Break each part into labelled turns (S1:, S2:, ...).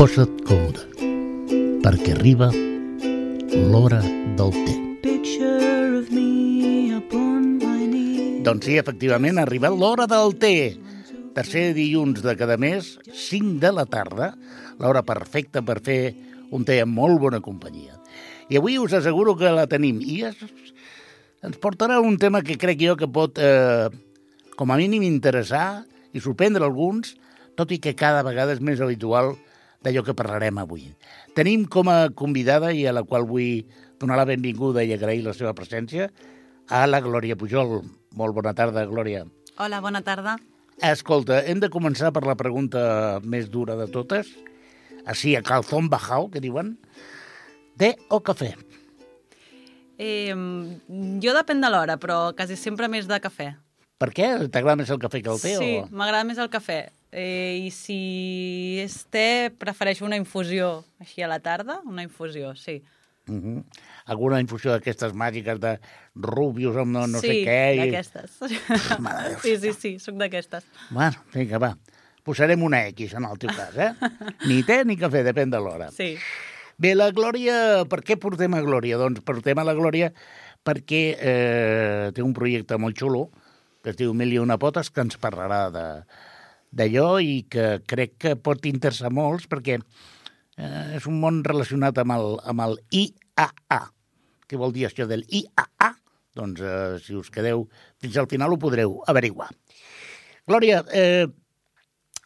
S1: Posa't còmode, perquè arriba l'hora del té. Doncs sí, efectivament, ha arribat l'hora del té. Tercer dilluns de cada mes, 5 de la tarda, l'hora perfecta per fer un té amb molt bona companyia. I avui us asseguro que la tenim. I es, ens portarà un tema que crec jo que pot, eh, com a mínim, interessar i sorprendre alguns, tot i que cada vegada és més habitual d'allò que parlarem avui. Tenim com a convidada i a la qual vull donar la benvinguda i agrair la seva presència a la Glòria Pujol. Molt bona tarda, Glòria.
S2: Hola, bona tarda.
S1: Escolta, hem de començar per la pregunta més dura de totes. Així, a calzón bajao, que diuen. Té o cafè?
S2: Eh, jo depèn de l'hora, però quasi sempre més de cafè.
S1: Per què? T'agrada més el cafè que el té?
S2: sí,
S1: O...
S2: m'agrada més el cafè. Eh, I si és té, prefereixo una infusió així a la tarda, una infusió, sí.
S1: Uh -huh. Alguna infusió d'aquestes màgiques de rubios amb no, no
S2: sí,
S1: sé què? i-
S2: d'aquestes.
S1: Déu.
S2: sí, sí, sí, sóc d'aquestes.
S1: Bueno, vinga, va. Posarem una X en el teu cas, eh? Ni té ni cafè, depèn de l'hora.
S2: Sí.
S1: Bé, la Glòria... Per què portem a Glòria? Doncs portem a la Glòria perquè eh, té un projecte molt xulo que es diu Mil i una potes, que ens parlarà de d'allò i que crec que pot interessar molts perquè eh, és un món relacionat amb el, amb el IAA. Què vol dir això del IAA? Doncs eh, si us quedeu fins al final ho podreu averiguar. Glòria, eh,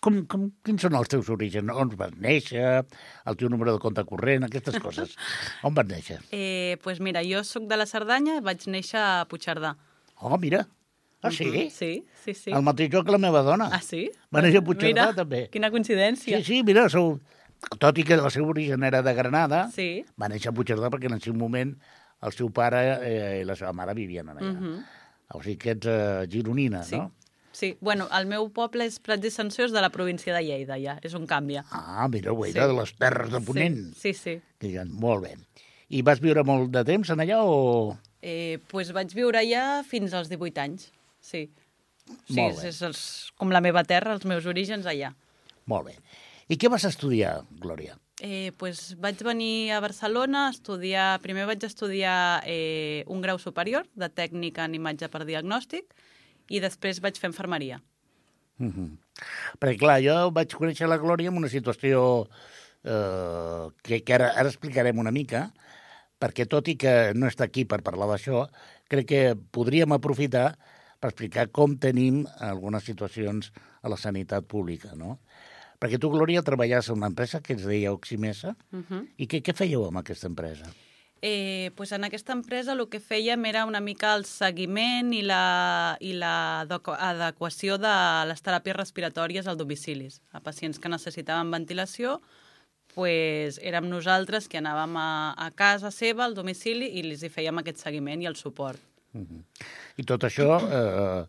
S1: com, com, quins són els teus orígens? On vas néixer? El teu número de compte corrent? Aquestes coses. On vas néixer?
S2: Eh, pues mira, jo sóc de la Cerdanya, vaig néixer a Puigcerdà.
S1: Oh, mira. Ah, sí?
S2: Sí, sí, sí.
S1: El mateix lloc que la meva dona.
S2: Ah, sí?
S1: Va néixer a Puigcerdà,
S2: Mira,
S1: també.
S2: quina coincidència.
S1: Sí, sí, mira, sou... tot i que el seu origen era de Granada,
S2: Sí.
S1: va néixer a Puigcerdà perquè en el seu moment el seu pare eh, i la seva mare vivien allà.
S2: Mhm.
S1: O sigui que ets eh, gironina,
S2: Sí.
S1: no?
S2: Sí, bueno, el meu poble és Prats i Sanció, de la província de Lleida, ja. És un canvi.
S1: Ah, mira, ho era
S2: Sí.
S1: de les terres de Ponent.
S2: Sí, sí. sí.
S1: Que diuen, molt bé. I vas viure molt de temps en allà o...?
S2: Eh, pues vaig viure allà fins als 18 anys, sí. Sí,
S1: Molt
S2: és,
S1: bé.
S2: és els, com la meva terra, els meus orígens allà.
S1: Molt bé. I què vas estudiar, Glòria?
S2: Eh, pues vaig venir a Barcelona a estudiar... Primer vaig estudiar eh, un grau superior de tècnica en imatge per diagnòstic i després vaig fer infermeria.
S1: Mm -hmm. Perquè, clar, jo vaig conèixer la Glòria en una situació eh, que, que ara, ara explicarem una mica, perquè tot i que no està aquí per parlar d'això, crec que podríem aprofitar per explicar com tenim algunes situacions a la sanitat pública, no? Perquè tu, Glòria, treballaves en una empresa que es deia Oximesa,
S2: Uh -huh.
S1: i què, què fèieu amb aquesta empresa?
S2: Eh, pues en aquesta empresa el que fèiem era una mica el seguiment i la, i la adequació de les teràpies respiratòries als domicilis. A pacients que necessitaven ventilació, pues érem nosaltres que anàvem a, a casa seva, al domicili, i els hi fèiem aquest seguiment i el suport.
S1: I tot això eh,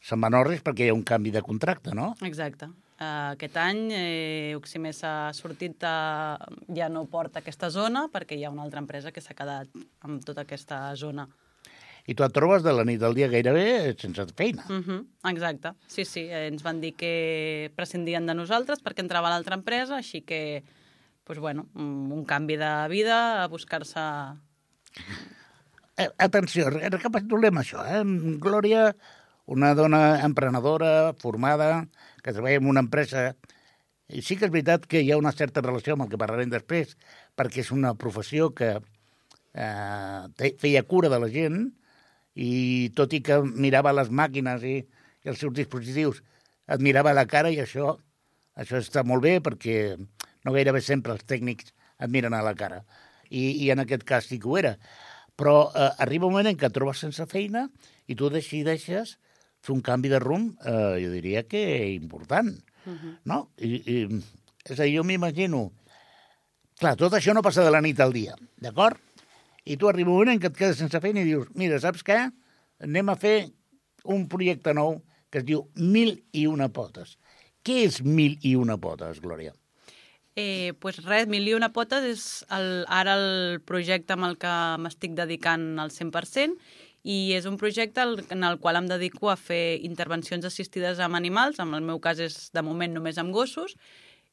S1: se'n va en orris perquè hi ha un canvi de contracte, no?
S2: Exacte. Uh, aquest any eh, Oximes ha sortit, a, ja no porta aquesta zona perquè hi ha una altra empresa que s'ha quedat amb tota aquesta zona.
S1: I tu et trobes de la nit al dia gairebé sense feina.
S2: Uh -huh, exacte, sí, sí. eh, Ens van dir que prescindien de nosaltres perquè entrava l'altra empresa, així que, pues, bueno, un canvi de vida, a buscar-se...
S1: Eh, atenció, re- recapitulem això. Eh? Glòria, una dona emprenedora, formada, que treballa en una empresa... I sí que és veritat que hi ha una certa relació amb el que parlarem després, perquè és una professió que eh, feia cura de la gent i tot i que mirava les màquines i, i els seus dispositius, et mirava la cara i això, això està molt bé perquè no gairebé sempre els tècnics et miren a la cara. I, i en aquest cas sí que ho era. Però eh, arriba un moment en què et trobes sense feina i tu decideixes fer un canvi de rumb, eh, jo diria que important, uh -huh. no? I, i, és a dir, jo m'imagino... Clar, tot això no passa de la nit al dia, d'acord? I tu arriba un moment en què et quedes sense feina i dius, mira, saps què? Anem a fer un projecte nou que es diu Mil i una potes. Què és Mil i una potes, Glòria?
S2: Eh, pues res, Mil i una potes és el, ara el projecte amb el que m'estic dedicant al 100% i és un projecte en el qual em dedico a fer intervencions assistides amb animals, en el meu cas és de moment només amb gossos,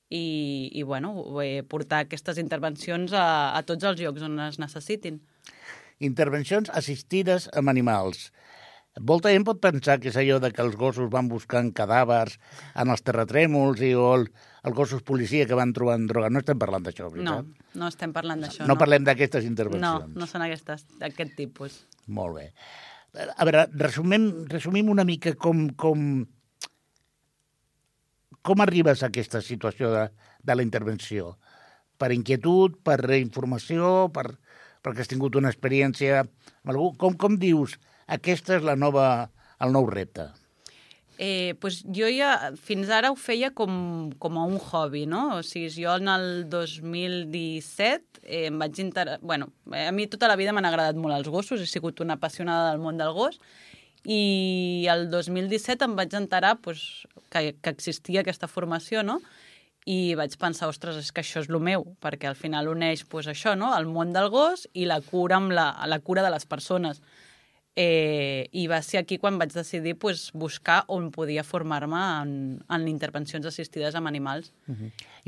S2: i, i bueno, portar aquestes intervencions a, a tots els llocs on es necessitin.
S1: Intervencions assistides amb animals. Molta gent pot pensar que és allò de que els gossos van buscant cadàvers en els terratrèmols i o el, els gossos policia que van trobant droga. No estem parlant d'això,
S2: No,
S1: veritat?
S2: no estem parlant d'això.
S1: no,
S2: no
S1: parlem d'aquestes
S2: No,
S1: intervencions.
S2: no són aquestes, d'aquest tipus.
S1: Molt bé. A veure, resumim, resumim una mica com, com, com arribes a aquesta situació de, de la intervenció. Per inquietud, per informació, per, perquè has tingut una experiència amb algú. Com, com dius, aquesta és la nova, el nou repte?
S2: Eh, pues jo ja fins ara ho feia com, com a un hobby, no? O sigui, jo en el 2017 eh, em vaig inter... Bueno, a mi tota la vida m'han agradat molt els gossos, he sigut una apassionada del món del gos, i el 2017 em vaig enterar pues, que, que existia aquesta formació, no? I vaig pensar, ostres, és que això és el meu, perquè al final uneix pues, això, no? el món del gos i la cura amb la, la cura de les persones. Eh, I va ser aquí quan vaig decidir pues, buscar on podia formar-me en, en intervencions assistides amb animals.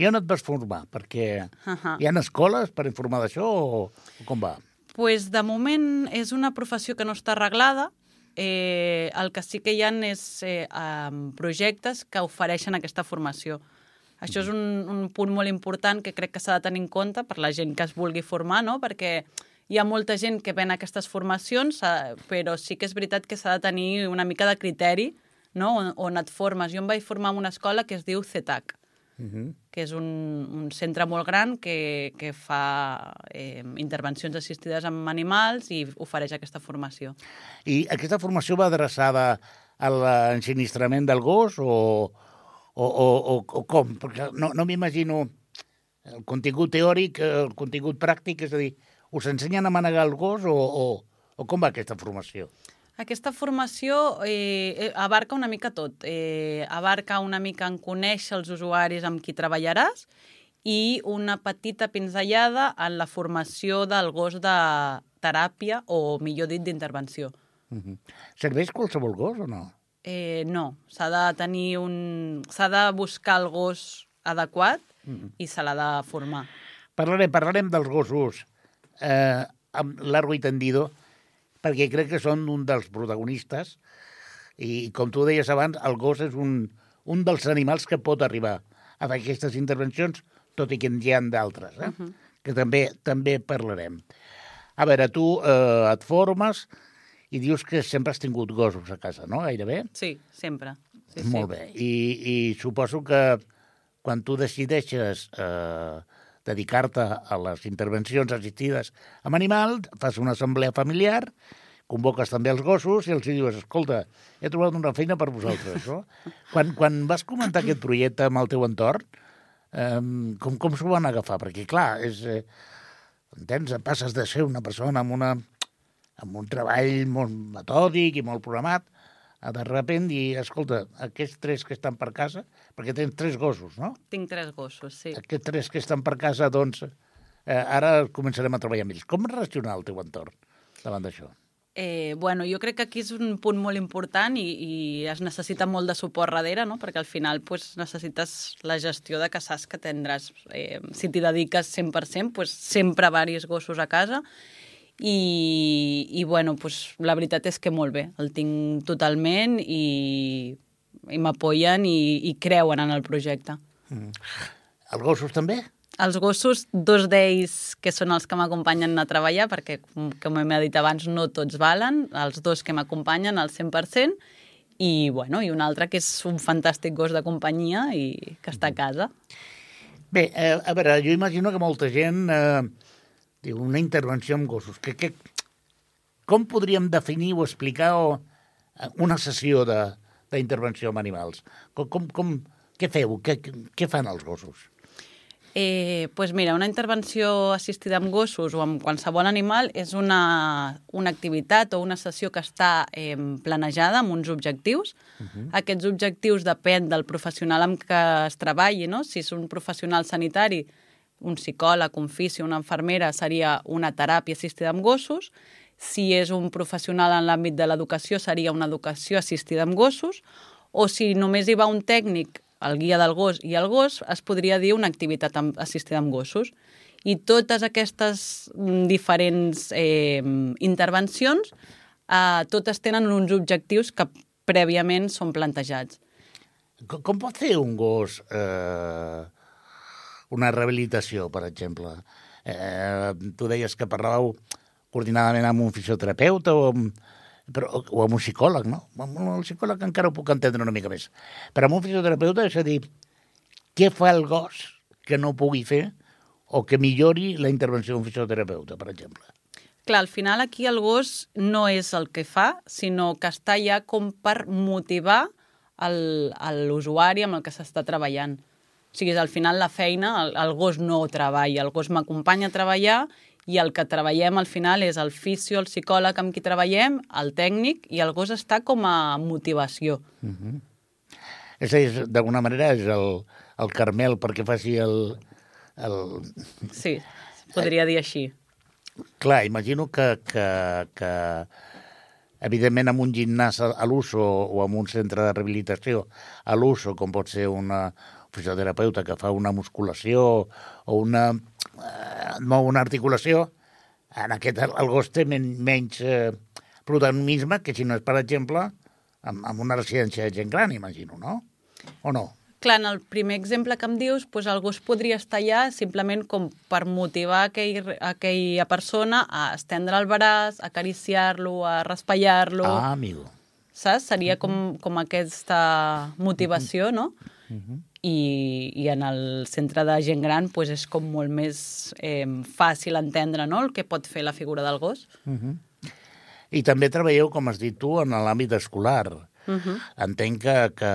S1: I on et vas formar? Perquè
S2: Ahà.
S1: hi ha escoles per informar d'això o, o com va?
S2: pues, de moment és una professió que no està arreglada. Eh, el que sí que hi ha és eh, projectes que ofereixen aquesta formació. Això és un, un punt molt important que crec que s'ha de tenir en compte per la gent que es vulgui formar, no? perquè hi ha molta gent que ven aquestes formacions, eh, però sí que és veritat que s'ha de tenir una mica de criteri no? on, on et formes. Jo em vaig formar en una escola que es diu CETAC,
S1: Uh -huh.
S2: que és un, un centre molt gran que, que fa eh, intervencions assistides amb animals i ofereix aquesta formació.
S1: I aquesta formació va adreçada a l'ensinistrament del gos o, o, o, o, o com? Perquè no, no m'imagino el contingut teòric, el contingut pràctic, és a dir, us ensenyen a manegar el gos o, o, o com va aquesta formació?
S2: Aquesta formació eh, eh, abarca una mica tot. Eh, abarca una mica en conèixer els usuaris amb qui treballaràs i una petita pinzellada en la formació del gos de teràpia o, millor dit, d'intervenció.
S1: Uh -huh. Serveix qualsevol gos o no?
S2: Eh, no, s'ha de tenir un... s'ha de buscar el gos adequat i se l'ha de formar.
S1: Parlarem, parlarem dels gossos eh, amb largo i tendido, perquè crec que són un dels protagonistes i, com tu deies abans, el gos és un, un dels animals que pot arribar a fer aquestes intervencions, tot i que n'hi ha d'altres, eh? uh -huh. que també també parlarem. A veure, tu eh, et formes i dius que sempre has tingut gossos a casa, no? Gairebé?
S2: Sí, sempre. Sí,
S1: Molt
S2: sí.
S1: bé. I, I suposo que quan tu decideixes eh, dedicar-te a les intervencions assistides amb animals, fas una assemblea familiar, convoques també els gossos i els dius, escolta, he trobat una feina per vosaltres, no? quan, quan vas comentar aquest projecte amb el teu entorn, eh, com, com s'ho van agafar? Perquè, clar, és, eh, entens, passes de ser una persona amb, una, amb un treball molt metòdic i molt programat, de repent dir, escolta, aquests tres que estan per casa, perquè tens tres gossos, no?
S2: Tinc tres gossos, sí.
S1: Aquests tres que estan per casa, doncs, eh, ara començarem a treballar amb ells. Com reaccionar el teu entorn davant d'això?
S2: Eh, bueno, jo crec que aquí és un punt molt important i, i es necessita molt de suport darrere, no? perquè al final pues, necessites la gestió de que saps que tindràs, eh, si t'hi dediques 100%, pues, sempre varis gossos a casa i, i bueno, pues, la veritat és que molt bé, el tinc totalment i, i m'apoyen i, i creuen en el projecte.
S1: Els gossos també?
S2: Els gossos, dos d'ells que són els que m'acompanyen a treballar, perquè, com, com hem dit abans, no tots valen, els dos que m'acompanyen al 100%, i, bueno, i un altre que és un fantàstic gos de companyia i que està a casa.
S1: Bé, eh, a veure, jo imagino que molta gent eh, diu una intervenció amb gossos. Que, que, com podríem definir o explicar o, eh, una sessió de- d'intervenció amb animals? Com, com, com, què feu? Què, què fan els gossos?
S2: Eh, pues mira, una intervenció assistida amb gossos o amb qualsevol animal és una, una activitat o una sessió que està eh, planejada amb uns objectius. Uh -huh. Aquests objectius depèn del professional amb què es treballi. No? Si és un professional sanitari, un psicòleg, un fisi, una infermera, seria una teràpia assistida amb gossos. Si és un professional en l'àmbit de l'educació, seria una educació assistida amb gossos. O si només hi va un tècnic el guia del gos i el gos, es podria dir una activitat assistida amb gossos. I totes aquestes mm, diferents eh, intervencions, eh, totes tenen uns objectius que prèviament són plantejats.
S1: Com pot fer un gos eh, una rehabilitació, per exemple? Eh, tu deies que parlàveu coordinadament amb un fisioterapeuta o amb, però, o amb un psicòleg, no? Amb el psicòleg encara ho puc entendre una mica més. Però amb un fisioterapeuta és a dir, què fa el gos que no pugui fer o que millori la intervenció d'un fisioterapeuta, per exemple?
S2: Clar, al final aquí el gos no és el que fa, sinó que està ja com per motivar l'usuari amb el que s'està treballant. O sigui, al final la feina, el, el gos no treballa, el gos m'acompanya a treballar i el que treballem al final és el fisio, el psicòleg amb qui treballem, el tècnic, i el gos està com a motivació.
S1: És a dir, d'alguna manera és el, el Carmel perquè faci el, el...
S2: Sí, podria dir així.
S1: Clar, imagino que, que, que evidentment amb un gimnàs a, a l'uso o amb un centre de rehabilitació a l'uso, com pot ser una fisioterapeuta que fa una musculació o una, eh, no, una articulació, en aquest el gos té men, menys eh, protagonisme que si no és, per exemple, amb, amb una residència de gent gran, imagino, no? O no?
S2: Clar, en el primer exemple que em dius, doncs el gos podria estar allà simplement com per motivar aquell, aquella persona a estendre el braç, a acariciar-lo, a raspallar-lo,
S1: Ah, amigo.
S2: saps? Seria com, com aquesta motivació, no? I, I en el centre de gent gran doncs és com molt més eh, fàcil entendre no? el que pot fer la figura del gos.
S1: I també treballeu, com has dit tu, en l'àmbit escolar.
S2: Uh -huh.
S1: Entenc que, que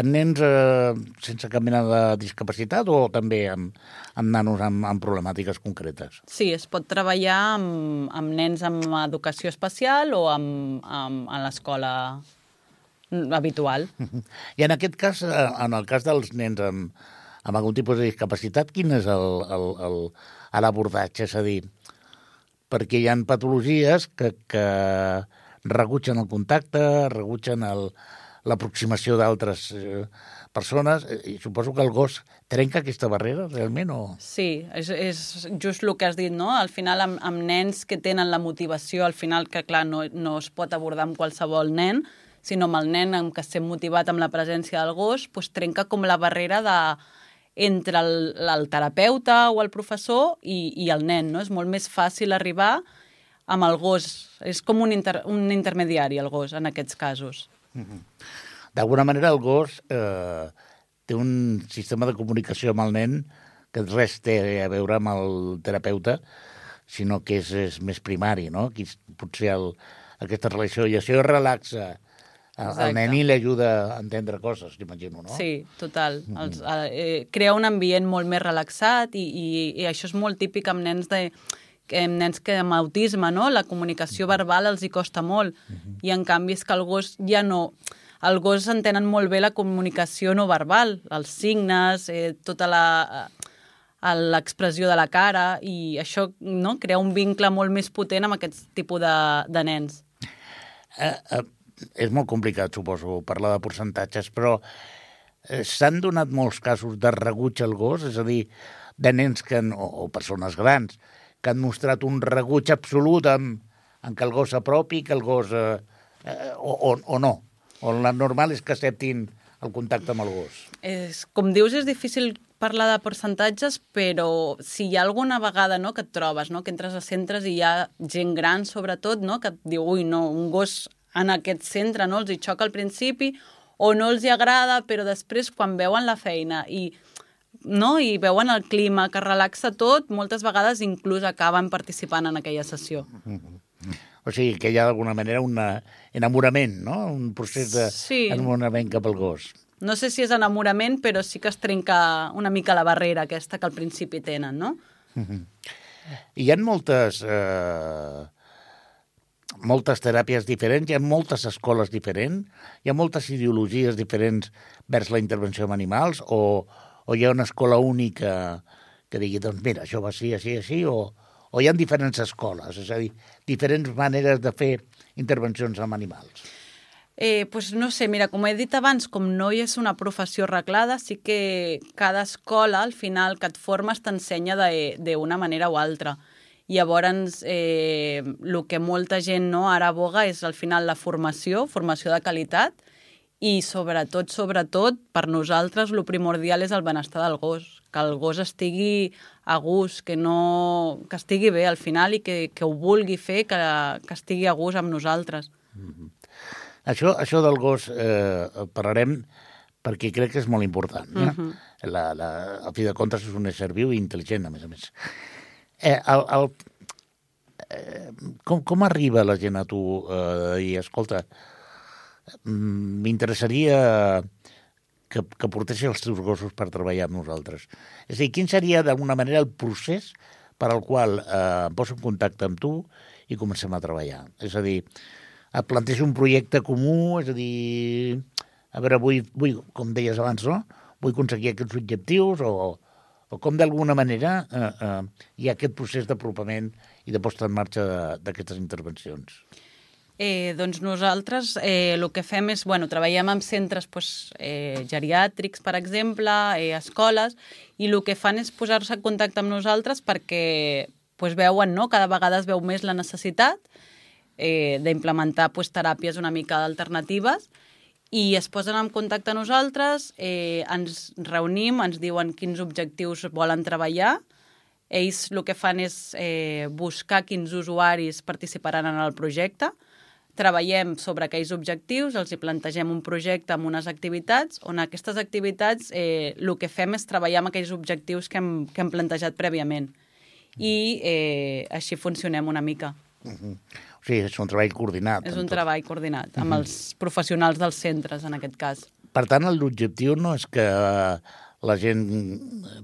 S1: en nens eh, sense cap mena de discapacitat o també amb, amb nanos amb, amb problemàtiques concretes?
S2: Sí, es pot treballar amb, amb nens amb educació especial o amb, amb, a l'escola habitual.
S1: I en aquest cas, eh, en el cas dels nens amb, amb algun tipus de discapacitat, quin és l'abordatge? És a dir, perquè hi ha patologies que, que rebutgen el contacte, rebutgen l'aproximació d'altres eh, persones, eh, i suposo que el gos trenca aquesta barrera, realment, o...
S2: Sí, és, és just el que has dit, no? Al final, amb, amb nens que tenen la motivació, al final, que clar, no, no es pot abordar amb qualsevol nen, sinó amb el nen amb què estem motivat amb la presència del gos, doncs trenca com la barrera de entre el, el terapeuta o el professor i, i el nen, no? És molt més fàcil arribar amb el gos. És com un, inter, un intermediari, el gos, en aquests casos.
S1: D'alguna manera, el gos eh, té un sistema de comunicació amb el nen que res té a veure amb el terapeuta, sinó que és, és més primari, no? Aquí potser el, aquesta relació, i això relaxa el,
S2: Exacte.
S1: el nen i l'ajuda a entendre coses, imagino, no?
S2: Sí, total. Els, eh, crea un ambient molt més relaxat i, i, i això és molt típic amb nens de nens que amb autisme, no? La comunicació verbal els hi costa molt. I en canvi és que el gos ja no... El gos entenen molt bé la comunicació no verbal, els signes, eh, tota la eh, l'expressió de la cara i això no? crea un vincle molt més potent amb aquest tipus de, de nens.
S1: Eh, eh, és molt complicat, suposo, parlar de percentatges, però eh, s'han donat molts casos de rebuig al gos, és a dir, de nens que, han- o, o persones grans que han mostrat un rebuig absolut en, en que el gos s'apropi, que el gos... Eh, eh, o, o, o no. O la normal és que acceptin el contacte amb el gos.
S2: És, com dius, és difícil parlar de percentatges, però si hi ha alguna vegada no, que et trobes, no, que entres a centres i hi ha gent gran, sobretot, no, que et diu, ui, no, un gos en aquest centre no els hi xoca al principi, o no els hi agrada, però després, quan veuen la feina i no? i veuen el clima que relaxa tot, moltes vegades inclús acaben participant en aquella sessió.
S1: O sigui, que hi ha d'alguna manera un enamorament, no? Un procés de
S2: Sí.
S1: cap al gos.
S2: No sé si és enamorament, però sí que es trenca una mica la barrera aquesta que al principi tenen, no?
S1: I hi ha moltes, eh, moltes teràpies diferents, hi ha moltes escoles diferents, hi ha moltes ideologies diferents vers la intervenció amb animals, o, o hi ha una escola única que digui, doncs mira, això va així, així, així, o, o hi ha diferents escoles, és a dir, diferents maneres de fer intervencions amb animals.
S2: Eh, pues no sé, mira, com he dit abans, com no hi és una professió arreglada, sí que cada escola, al final, que et formes, t'ensenya d'una manera o altra. Llavors, eh, el que molta gent no ara aboga és al final la formació, formació de qualitat, i sobretot, sobretot, per nosaltres, el primordial és el benestar del gos, que el gos estigui a gust, que, no, que estigui bé al final i que, que ho vulgui fer, que, que estigui a gust amb nosaltres.
S1: Això, això del gos eh, parlarem perquè crec que és molt important. Eh? Uh -huh. la, la, al fi de comptes és un ésser viu i intel·ligent, a més a més. Eh, el, el, eh, com, com arriba la gent a tu eh, a dir, escolta, mm, m'interessaria que, que portessis els teus gossos per treballar amb nosaltres. És a dir, quin seria d'alguna manera el procés per al qual eh, em poso en contacte amb tu i comencem a treballar? És a dir, et plantejo un projecte comú, és a dir, a veure, vull, vull com deies abans, no? vull aconseguir aquests objectius o, o com d'alguna manera eh, eh, hi ha aquest procés d'apropament i de posta en marxa d'aquestes intervencions.
S2: Eh, doncs nosaltres eh, el que fem és, bueno, treballem amb centres pues, eh, geriàtrics, per exemple, eh, escoles, i el que fan és posar-se en contacte amb nosaltres perquè pues, veuen, no?, cada vegada es veu més la necessitat eh, d'implementar pues, teràpies una mica alternatives i es posen en contacte a nosaltres, eh, ens reunim, ens diuen quins objectius volen treballar, ells el que fan és eh, buscar quins usuaris participaran en el projecte, treballem sobre aquells objectius, els hi plantegem un projecte amb unes activitats, on aquestes activitats eh, el que fem és treballar amb aquells objectius que hem, que hem plantejat prèviament. I eh, així funcionem una mica.
S1: O sigui, és un treball coordinat.
S2: És un
S1: tot.
S2: treball coordinat amb els professionals dels centres, en aquest cas.
S1: Per tant, l'objectiu no és que la gent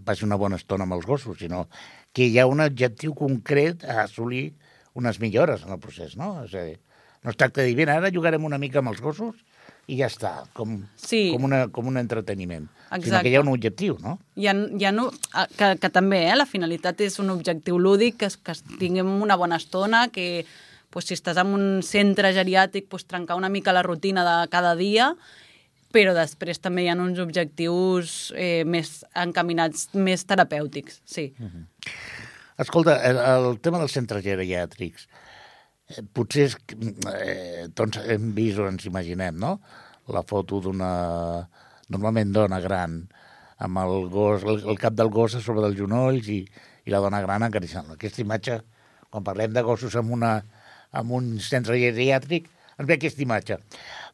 S1: passi una bona estona amb els gossos, sinó que hi ha un objectiu concret a assolir unes millores en el procés, no? És a dir, no es tracta de dir, "Vine, ara jugarem una mica amb els gossos i ja està, com,
S2: Sí.
S1: com, una, com un entreteniment. Sinó
S2: Exacte.
S1: que hi ha un objectiu, no?
S2: Hi ha, hi ha no, que, que també eh, la finalitat és un objectiu lúdic, que, que tinguem una bona estona, que pues, si estàs en un centre geriàtric, pues, trencar una mica la rutina de cada dia, però després també hi ha uns objectius eh, més encaminats, més terapèutics, sí.
S1: Escolta, el, el tema dels centres geriàtrics, potser és, que, eh, doncs hem vist o ens imaginem, no?, la foto d'una, normalment dona gran, amb el, gos, el, el cap del gos a sobre dels genolls i, i la dona gran acariciant Aquesta imatge, quan parlem de gossos amb, una, amb un centre geriàtric, ens ve aquesta imatge.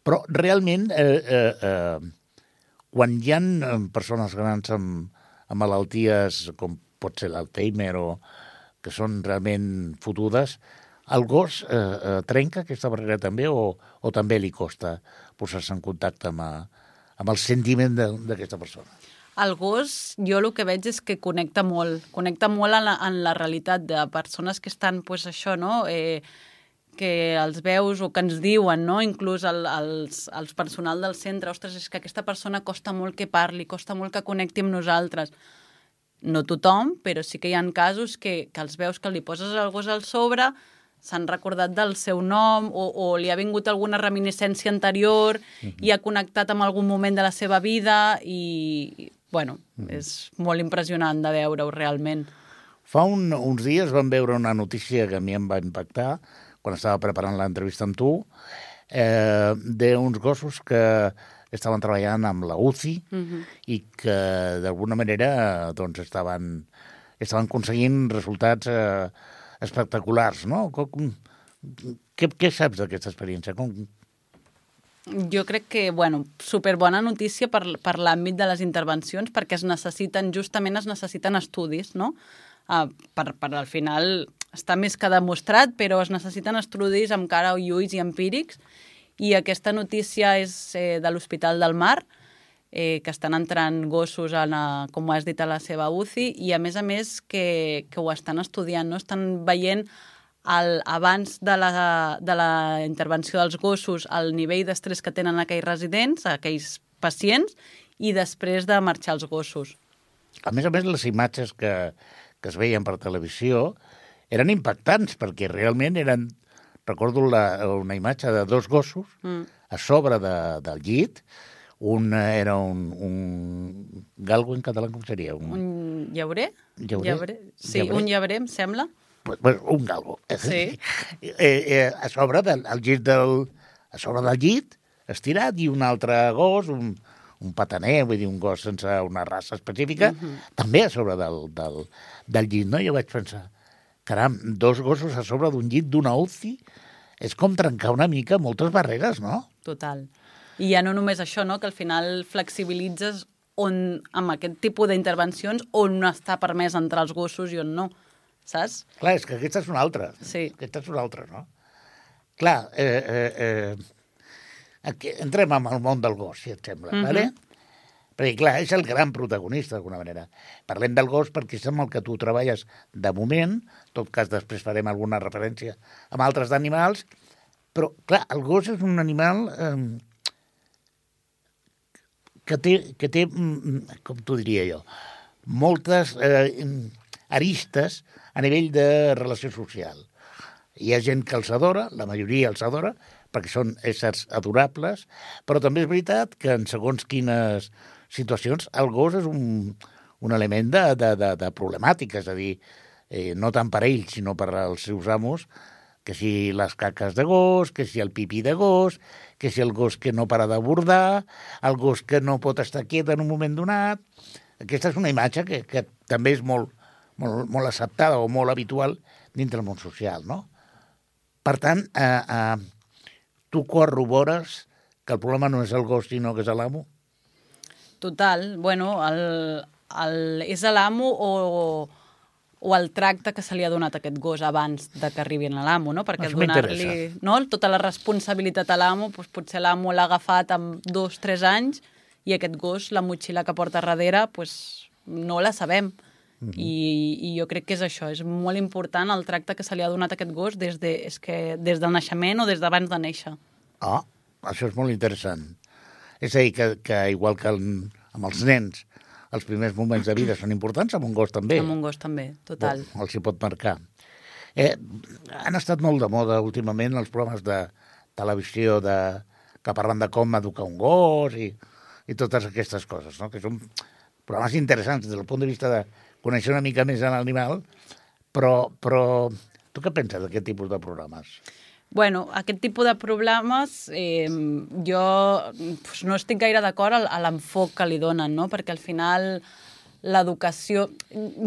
S1: Però realment, eh, eh, eh, quan hi ha persones grans amb, amb malalties com pot ser l'Alzheimer o que són realment fotudes, el gos eh, eh, trenca aquesta barrera també o, o també li costa posar-se en contacte amb, eh, amb el sentiment d'aquesta persona?
S2: El gos, jo el que veig és que connecta molt, connecta molt en la, en la realitat de persones que estan, pues, això, no?, eh, que els veus o que ens diuen, no? inclús el, els, els personal del centre, ostres, és que aquesta persona costa molt que parli, costa molt que connecti amb nosaltres. No tothom, però sí que hi ha casos que, que els veus que li poses el gos al sobre, s'han recordat del seu nom o, o li ha vingut alguna reminiscència anterior uh -huh. i ha connectat amb algun moment de la seva vida i, bueno, uh -huh. és molt impressionant de veure-ho realment.
S1: Fa un, uns dies vam veure una notícia que a mi em va impactar quan estava preparant l'entrevista amb tu, eh, d'uns gossos que estaven treballant amb la UCI uh -huh. i que d'alguna manera doncs, estaven, estaven aconseguint resultats eh, espectaculars, no? Com, què, què saps d'aquesta experiència? Com,
S2: Jo crec que, bueno, superbona notícia per, per l'àmbit de les intervencions, perquè es necessiten, justament es necessiten estudis, no? Uh, per, per al final està més que demostrat, però es necessiten estudis amb cara i ulls i empírics, i aquesta notícia és eh, de l'Hospital del Mar, eh, que estan entrant gossos, en, a, com has dit, a la seva UCI, i a més a més que, que ho estan estudiant, no? estan veient el, abans de la, de la intervenció dels gossos el nivell d'estrès que tenen aquells residents, aquells pacients, i després de marxar els gossos.
S1: a més a més, les imatges que, que es veien per televisió eren impactants, perquè realment eren... Recordo la, una imatge de dos gossos
S2: Mm.
S1: a sobre de, del llit, un era un, un galgo en català, com seria? Un,
S2: Un llaurer?
S1: Llaurer?
S2: Sí,
S1: Llaurer?
S2: un llaurer, em sembla.
S1: pues, pues, un galgo.
S2: Sí.
S1: Eh, eh, a sobre del el llit del, a sobre del llit, estirat, i un altre gos, un, un pataner, vull dir, un gos sense una raça específica, també a sobre del, del, del llit, no? Jo vaig pensar, caram, dos gossos a sobre d'un llit d'una UCI és com trencar una mica moltes barreres, no?
S2: Total. I ja no només això, no? que al final flexibilitzes on, amb aquest tipus d'intervencions on està permès entrar els gossos i on no, saps?
S1: Clar, és que aquesta és una altra.
S2: Sí.
S1: Aquesta és una altra, no? Clar, eh, eh, eh, aquí entrem en el món del gos, si et sembla,
S2: Mhm.
S1: vale? Perquè, clar, és el gran protagonista, d'alguna manera. Parlem del gos perquè és amb el que tu treballes de moment, en tot cas després farem alguna referència amb altres d'animals, però, clar, el gos és un animal eh, que té, que té, mm, com t'ho diria jo, moltes eh, aristes a nivell de relació social. Hi ha gent que els adora, la majoria els adora, perquè són éssers adorables, però també és veritat que en segons quines situacions el gos és un, un element de, de, de, de problemàtica, és a dir, eh, no tant per ells, sinó per als seus amos, que si les caques de gos, que si el pipí de gos, que si el gos que no para d'abordar, el gos que no pot estar quiet en un moment donat... Aquesta és una imatge que, que també és molt, molt, molt acceptada o molt habitual dintre del món social, no? Per tant, eh, eh, tu corrobores que el problema no és el gos, sinó que és l'amo?
S2: Total. Bueno, el, el, és l'amo o, o el tracte que se li ha donat a aquest gos abans de que arribi a l'amo, no? Perquè donar-li no? tota la responsabilitat a l'amo, doncs potser l'amo l'ha agafat amb dos, tres anys i aquest gos, la motxilla que porta darrere, doncs no la sabem.
S1: Mhm.
S2: I, I jo crec que és això, és molt important el tracte que se li ha donat a aquest gos des, de, és que, des del naixement o des d'abans de néixer.
S1: Ah, això és molt interessant. És a dir, que, que igual que el, amb els nens, els primers moments de vida són importants, amb un gos també.
S2: Amb un gos també, total.
S1: Bo, els hi pot marcar. Eh, han estat molt de moda últimament els programes de televisió de, que parlen de com educar un gos i, i totes aquestes coses, no? que són programes interessants des del punt de vista de conèixer una mica més l'animal, però, però tu què penses d'aquest tipus de programes?
S2: Bueno, aquest tipus de problemes eh, jo pues, no estic gaire d'acord al- a l'enfoc que li donen, no? perquè al final l'educació...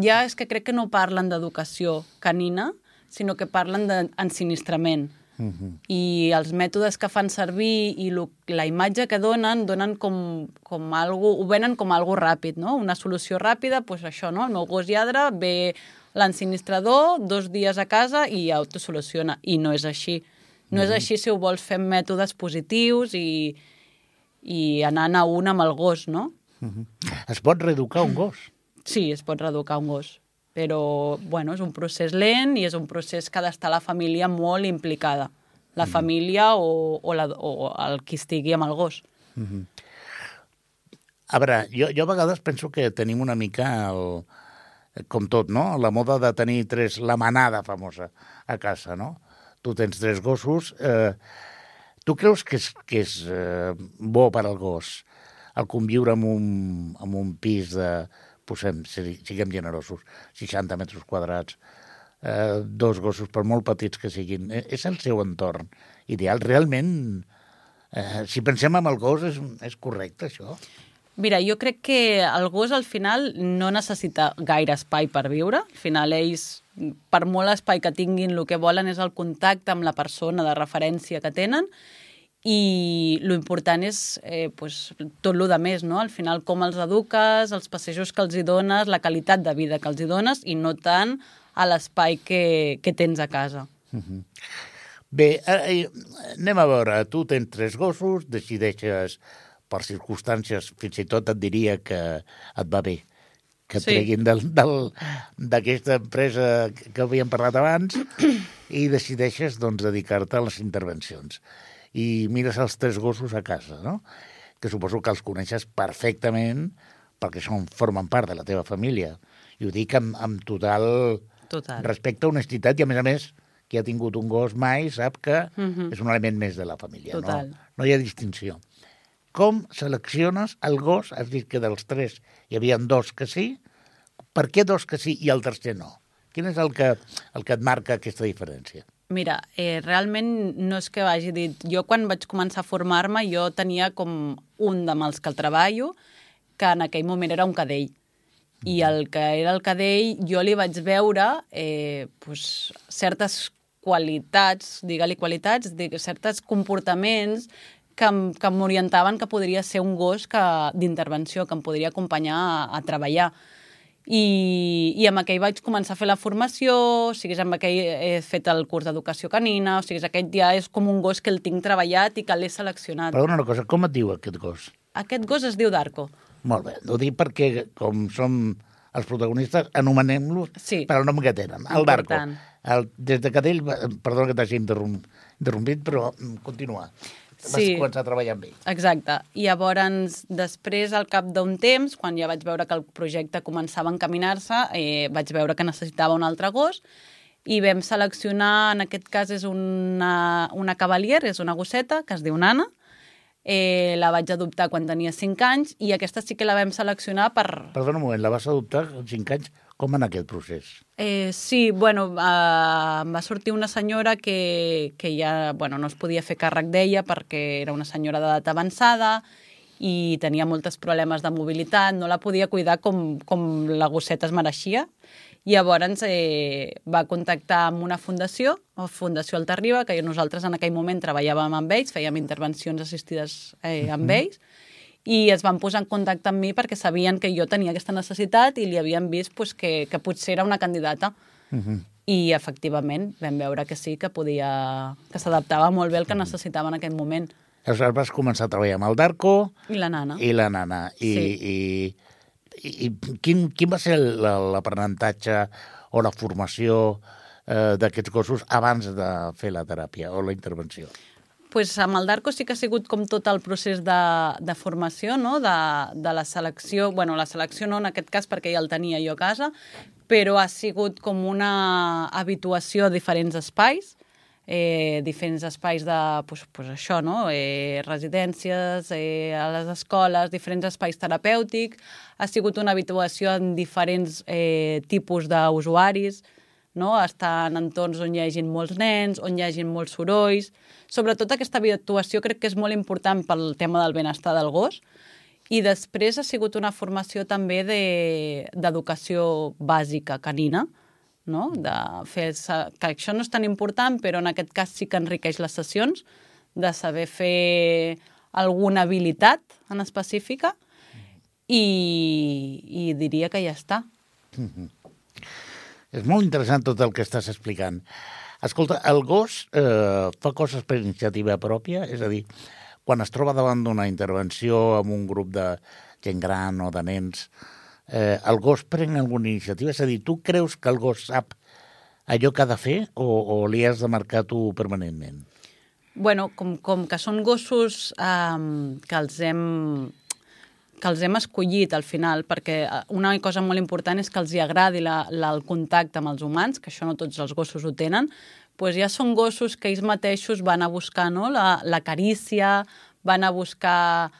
S2: Ja és que crec que no parlen d'educació canina, sinó que parlen d'ensinistrament.
S1: Uh -huh.
S2: I els mètodes que fan servir i lo, la imatge que donen, donen com, com algo, ho venen com algo ràpid, no? Una solució ràpida, doncs això, no? El meu gos lladra, ve l'ensinistrador, dos dies a casa i ja ho soluciona. I no és així. No és així si ho vols fer amb mètodes positius i, i anant a un amb el gos, no?
S1: Uh -huh. Es pot reeducar un gos?
S2: Sí, es pot reeducar un gos, però bueno, és un procés lent i és un procés que ha d'estar la família molt implicada. La família o, o, la, o el qui estigui amb el gos.
S1: A veure, jo, jo a vegades penso que tenim una mica el, com tot, no? La moda de tenir tres, la manada famosa a casa, no? Tu tens tres gossos. Eh, tu creus que és, que és eh, bo per al gos el conviure en un, en un pis de, posem, si- siguem generosos, 60 metres quadrats, eh, dos gossos, per molt petits que siguin, eh, és el seu entorn ideal. Realment, eh, si pensem en el gos, és, és correcte, això?
S2: Mira, jo crec que el gos al final no necessita gaire espai per viure. Al final ells, per molt espai que tinguin, el que volen és el contacte amb la persona de referència que tenen i lo important és eh, pues, tot lo de més, no? Al final com els eduques, els passejos que els hi dones, la qualitat de vida que els hi dones i no tant a l'espai que, que tens a casa.
S1: Bé, eh, anem a veure. Tu tens tres gossos, decideixes per circumstàncies, fins i tot et diria que et va bé que
S2: Sí.
S1: treguin d'aquesta empresa que havíem parlat abans i decideixes doncs, dedicar-te a les intervencions. I mires els tres gossos a casa, no? que suposo que els coneixes perfectament perquè són, formen part de la teva família. I ho dic amb, amb total
S2: Total.
S1: respecte, honestitat i, a més a més, qui ha tingut un gos mai sap que
S2: Mhm.
S1: és un element més de la família.
S2: Total.
S1: No, no hi ha distinció. Com selecciones el gos? Has dit que dels tres hi havia dos que sí. Per què dos que sí i el tercer no? Quin és el que, el que et marca aquesta diferència?
S2: Mira, eh, realment no és que hagi dit... Jo quan vaig començar a formar-me jo tenia com un amb els que el treballo que en aquell moment era un cadell. I el que era el cadell jo li vaig veure eh, pues, certes qualitats, digue-li qualitats, digue, certes comportaments que, que m'orientaven que podria ser un gos que d'intervenció, que em podria acompanyar a, a treballar. I, I amb aquell vaig començar a fer la formació, o sigui, amb aquell he fet el curs d'educació canina, o sigui, aquest ja és com un gos que el tinc treballat i que l'he seleccionat.
S1: Perdona una cosa, com et diu aquest gos?
S2: Aquest gos es diu Darko.
S1: Molt bé, ho dic perquè, com som els protagonistes, anomenem-los
S2: Sí.
S1: per al nom que tenen. El Darko.
S2: Important.
S1: El, des de Cadell, va- perdona que t'hagi interrom interrompit, però mm, continua. Vas
S2: Sí.
S1: començar a treballar amb ell.
S2: Exacte. I llavors, després, al cap d'un temps, quan ja vaig veure que el projecte començava a encaminar-se, eh, vaig veure que necessitava un altre gos i vam seleccionar, en aquest cas és una, una cavalier, és una gosseta, que es diu Nana, eh, la vaig adoptar quan tenia 5 anys i aquesta sí que la vam seleccionar per...
S1: Perdona un moment, la vas adoptar amb 5 anys. Com en aquest procés?
S2: Eh, sí, bueno, eh, va sortir una senyora que, que ja bueno, no es podia fer càrrec d'ella perquè era una senyora d'edat avançada i tenia molts problemes de mobilitat, no la podia cuidar com, com la gosseta es mereixia. I llavors eh, va contactar amb una fundació, la Fundació Altarriba, que nosaltres en aquell moment treballàvem amb ells, fèiem intervencions assistides eh, amb ells, i es van posar en contacte amb mi perquè sabien que jo tenia aquesta necessitat i li havien vist pues, que, que potser era una candidata.
S1: Uh -huh.
S2: I, efectivament, vam veure que sí, que podia... que s'adaptava molt bé el que necessitava en aquell moment.
S1: Aleshores vas començar a treballar amb el Darko
S2: I la nana.
S1: i la nana. I,
S2: Sí.
S1: i, i, i quin, quin va ser l'aprenentatge o la formació eh, d'aquests gossos abans de fer la teràpia o la intervenció?
S2: Pues amb el Darko sí que ha sigut com tot el procés de, de formació, no? de, de la selecció, bueno, la selecció no en aquest cas perquè ja el tenia jo a casa, però ha sigut com una habituació a diferents espais, eh, diferents espais de, pues, pues això, no? eh, residències, eh, a les escoles, diferents espais terapèutics, ha sigut una habituació en diferents eh, tipus d'usuaris, no? estar en entorns on hi hagin molts nens, on hi hagin molts sorolls. Sobretot aquesta habituació crec que és molt important pel tema del benestar del gos. I després ha sigut una formació també de- d'educació bàsica canina, no? de fer, que això no és tan important, però en aquest cas sí que enriqueix les sessions, de saber fer alguna habilitat en específica i, i diria que ja està.
S1: És molt interessant tot el que estàs explicant. Escolta, el gos eh, fa coses per iniciativa pròpia? És a dir, quan es troba davant d'una intervenció amb un grup de gent gran o de nens, eh, el gos pren alguna iniciativa? És a dir, tu creus que el gos sap allò que ha de fer o, o li has de marcar tu permanentment?
S2: bueno, com, com que són gossos um, que els hem que els hem escollit al final, perquè eh, una cosa molt important és que els hi agradi la, la, el contacte amb els humans, que això no tots els gossos ho tenen, doncs ja són gossos que ells mateixos van a buscar no? la, la carícia, van a buscar